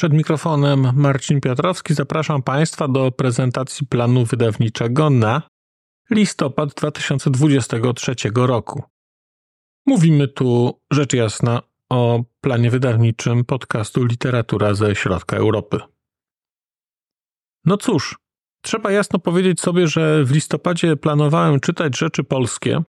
Przed mikrofonem Marcin Piotrowski. Zapraszam Państwa do prezentacji planu wydawniczego na listopad 2023 roku. Mówimy tu rzecz jasna o planie wydawniczym podcastu Literatura ze Środka Europy. No cóż, trzeba jasno powiedzieć sobie, że w listopadzie planowałem czytać rzeczy polskie,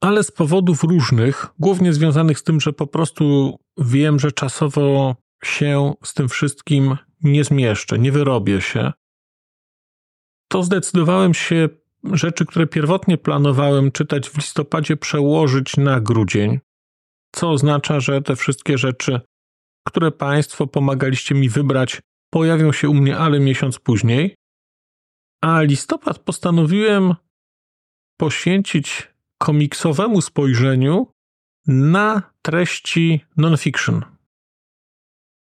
ale z powodów różnych, głównie związanych z tym, że po prostu wiem, że czasowo się z tym wszystkim nie zmieszczę, nie wyrobię się, to zdecydowałem się rzeczy, które pierwotnie planowałem czytać w listopadzie, przełożyć na grudzień, co oznacza, że te wszystkie rzeczy, które Państwo pomagaliście mi wybrać, pojawią się u mnie, ale miesiąc później. A listopad postanowiłem poświęcić komiksowemu spojrzeniu na treści non-fiction.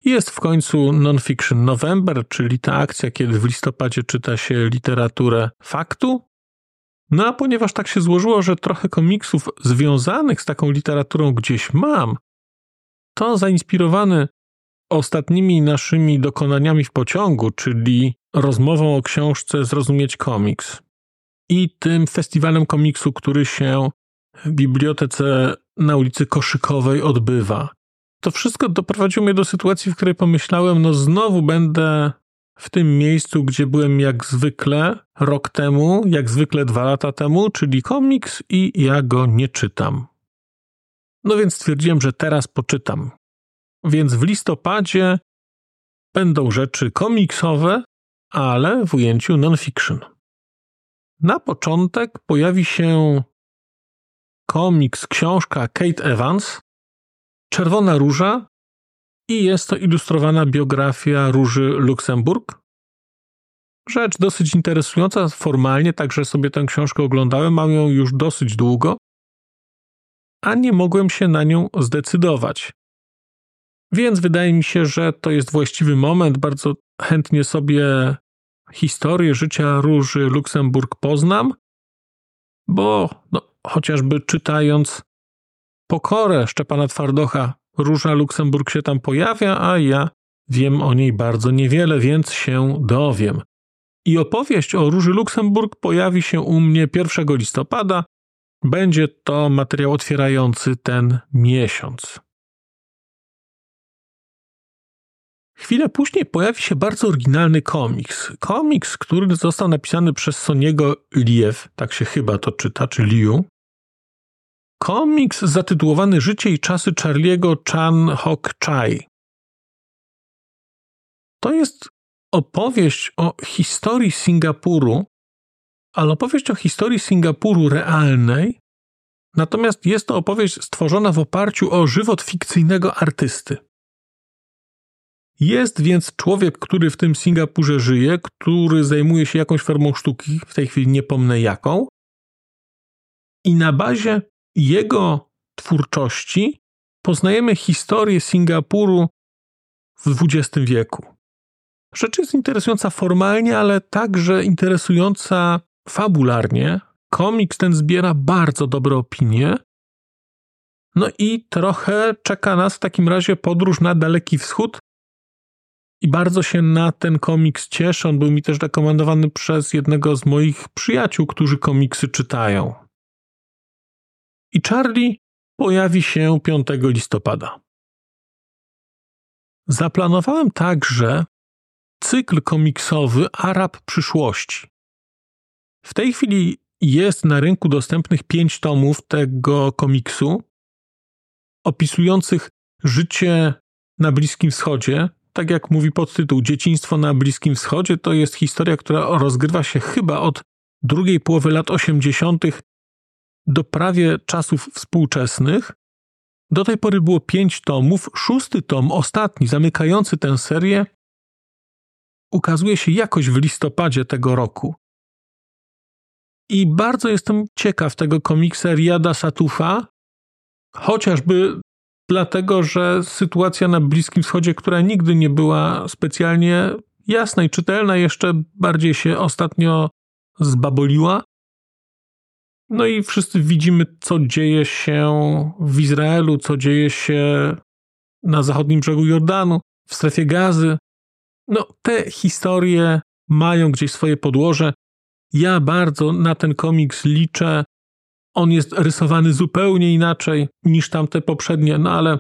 Jest w końcu Non-Fiction November, czyli ta akcja, kiedy w listopadzie czyta się literaturę faktu. No a ponieważ tak się złożyło, że trochę komiksów związanych z taką literaturą gdzieś mam, to zainspirowany ostatnimi naszymi dokonaniami w pociągu, czyli rozmową o książce Zrozumieć komiks i tym festiwalem komiksu, który się w bibliotece na ulicy Koszykowej odbywa to wszystko doprowadziło mnie do sytuacji, w której pomyślałem, no znowu będę w tym miejscu, gdzie byłem jak zwykle rok temu, jak zwykle dwa lata temu, czyli komiks i ja go nie czytam. No więc stwierdziłem, że teraz poczytam. Więc w listopadzie będą rzeczy komiksowe, ale w ujęciu non-fiction. Na początek pojawi się komiks, książka Kate Evans, Czerwona Róża i jest to ilustrowana biografia Róży Luksemburg. Rzecz dosyć interesująca formalnie, także sobie tę książkę oglądałem, mam ją już dosyć długo, a nie mogłem się na nią zdecydować. Więc wydaje mi się, że to jest właściwy moment. Bardzo chętnie sobie historię życia Róży Luksemburg poznam, bo no, chociażby czytając pokorę Szczepana Twardocha. Róża Luksemburg się tam pojawia, a ja wiem o niej bardzo niewiele, więc się dowiem. I opowieść o Róży Luksemburg pojawi się u mnie 1 listopada. Będzie to materiał otwierający ten miesiąc. Chwilę później pojawi się bardzo oryginalny komiks. Komiks, który został napisany przez Soniego Liew, tak się chyba to czyta, czy Liu. Komiks zatytułowany Życie i czasy Charliego Chan Hok Chai. To jest opowieść o historii Singapuru, ale opowieść o historii Singapuru realnej, natomiast jest to opowieść stworzona w oparciu o żywot fikcyjnego artysty. Jest więc człowiek, który w tym Singapurze żyje, który zajmuje się jakąś formą sztuki, w tej chwili nie pomnę jaką, i na bazie jego twórczości poznajemy historię Singapuru w XX wieku. Rzecz jest interesująca formalnie, ale także interesująca fabularnie. Komiks ten zbiera bardzo dobre opinie. No i trochę czeka nas w takim razie podróż na Daleki Wschód. I bardzo się na ten komiks cieszę. On był mi też rekomendowany przez jednego z moich przyjaciół, którzy komiksy czytają i Charlie pojawi się 5 listopada. Zaplanowałem także cykl komiksowy Arab przyszłości. W tej chwili jest na rynku dostępnych pięć tomów tego komiksu, opisujących życie na Bliskim Wschodzie. Tak jak mówi podtytuł, Dzieciństwo na Bliskim Wschodzie to jest historia, która rozgrywa się chyba od drugiej połowy lat 80 do prawie czasów współczesnych. Do tej pory było pięć tomów. Szósty tom, ostatni, zamykający tę serię, ukazuje się jakoś w listopadzie tego roku. I bardzo jestem ciekaw tego komiksa Riada Satufa, chociażby dlatego, że sytuacja na Bliskim Wschodzie, która nigdy nie była specjalnie jasna i czytelna, jeszcze bardziej się ostatnio zbaboliła. No i wszyscy widzimy, co dzieje się w Izraelu, co dzieje się na zachodnim brzegu Jordanu, w strefie gazy. No, te historie mają gdzieś swoje podłoże. Ja bardzo na ten komiks liczę. On jest rysowany zupełnie inaczej niż tamte poprzednie, no ale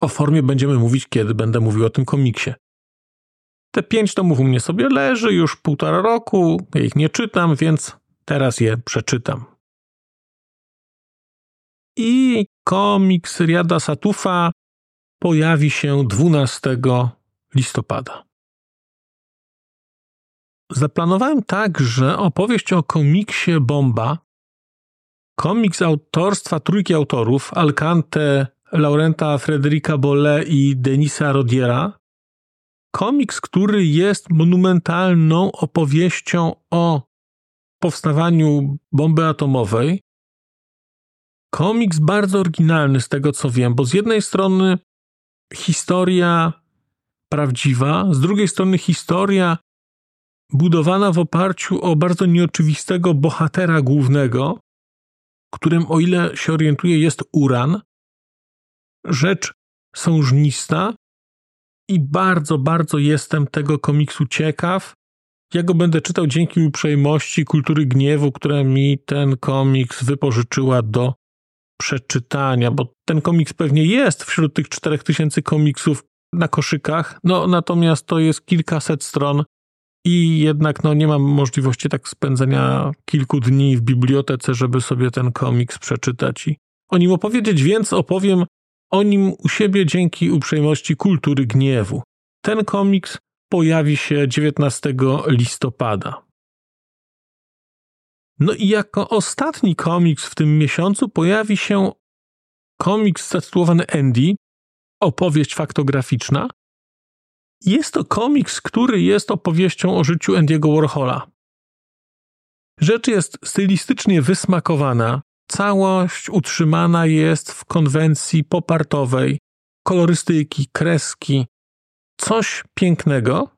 o formie będziemy mówić, kiedy będę mówił o tym komiksie. Te pięć tomów u mnie sobie leży już półtora roku, ja ich nie czytam, więc teraz je przeczytam. I komiks Riada Satufa pojawi się 12 listopada. Zaplanowałem tak, że opowieść o komiksie Bomba, komiks autorstwa trójki autorów Alcante, Laurenta Frederica Bolle i Denisa Rodiera, komiks, który jest monumentalną opowieścią o powstawaniu bomby atomowej. Komiks bardzo oryginalny z tego co wiem, bo z jednej strony historia prawdziwa, z drugiej strony historia budowana w oparciu o bardzo nieoczywistego bohatera głównego, którym, o ile się orientuję, jest uran. Rzecz sążnista i bardzo, bardzo jestem tego komiksu ciekaw. Ja go będę czytał dzięki uprzejmości kultury gniewu, która mi ten komiks wypożyczyła do przeczytania, bo ten komiks pewnie jest wśród tych 4000 komiksów na koszykach, no natomiast to jest kilkaset stron i jednak no, nie mam możliwości tak spędzenia kilku dni w bibliotece, żeby sobie ten komiks przeczytać i o nim opowiedzieć, więc opowiem o nim u siebie dzięki uprzejmości kultury gniewu. Ten komiks pojawi się 19 listopada. No i jako ostatni komiks w tym miesiącu pojawi się komiks zatytułowany Andy, opowieść faktograficzna. Jest to komiks, który jest opowieścią o życiu Andy'ego Warhola. Rzecz jest stylistycznie wysmakowana, całość utrzymana jest w konwencji popartowej, kolorystyki, kreski, coś pięknego.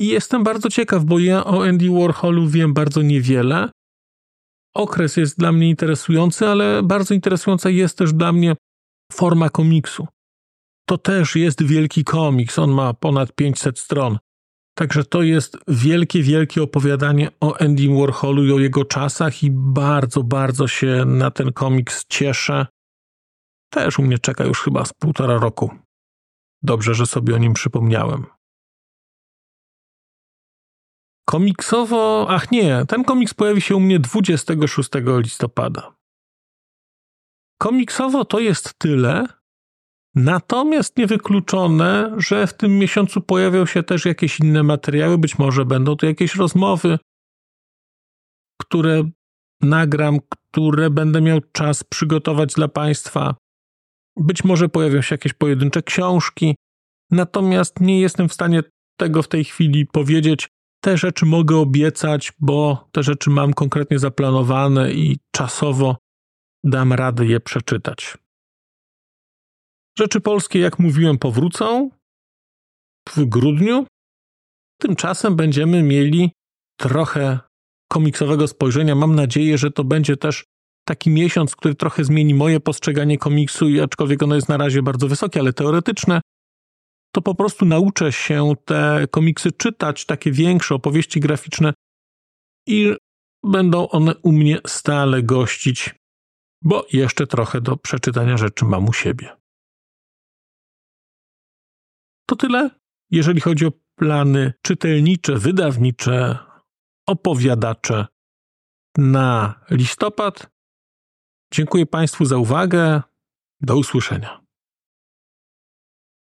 I jestem bardzo ciekaw, bo ja o Andy Warholu wiem bardzo niewiele. Okres jest dla mnie interesujący, ale bardzo interesująca jest też dla mnie forma komiksu. To też jest wielki komiks, on ma ponad 500 stron. Także to jest wielkie, wielkie opowiadanie o Andy Warholu i o jego czasach i bardzo, bardzo się na ten komiks cieszę. Też u mnie czeka już chyba z półtora roku. Dobrze, że sobie o nim przypomniałem. Komiksowo, ach nie, ten komiks pojawi się u mnie 26 listopada. Komiksowo to jest tyle, natomiast niewykluczone, że w tym miesiącu pojawią się też jakieś inne materiały, być może będą to jakieś rozmowy, które nagram, które będę miał czas przygotować dla Państwa. Być może pojawią się jakieś pojedyncze książki, natomiast nie jestem w stanie tego w tej chwili powiedzieć. Te rzeczy mogę obiecać, bo te rzeczy mam konkretnie zaplanowane i czasowo dam radę je przeczytać. Rzeczy polskie, jak mówiłem, powrócą w grudniu. Tymczasem będziemy mieli trochę komiksowego spojrzenia. Mam nadzieję, że to będzie też taki miesiąc, który trochę zmieni moje postrzeganie komiksu, aczkolwiek ono jest na razie bardzo wysokie, ale teoretyczne, to po prostu nauczę się te komiksy czytać, takie większe opowieści graficzne i będą one u mnie stale gościć, bo jeszcze trochę do przeczytania rzeczy mam u siebie. To tyle, jeżeli chodzi o plany czytelnicze, wydawnicze, opowiadacze na listopad. Dziękuję Państwu za uwagę. Do usłyszenia.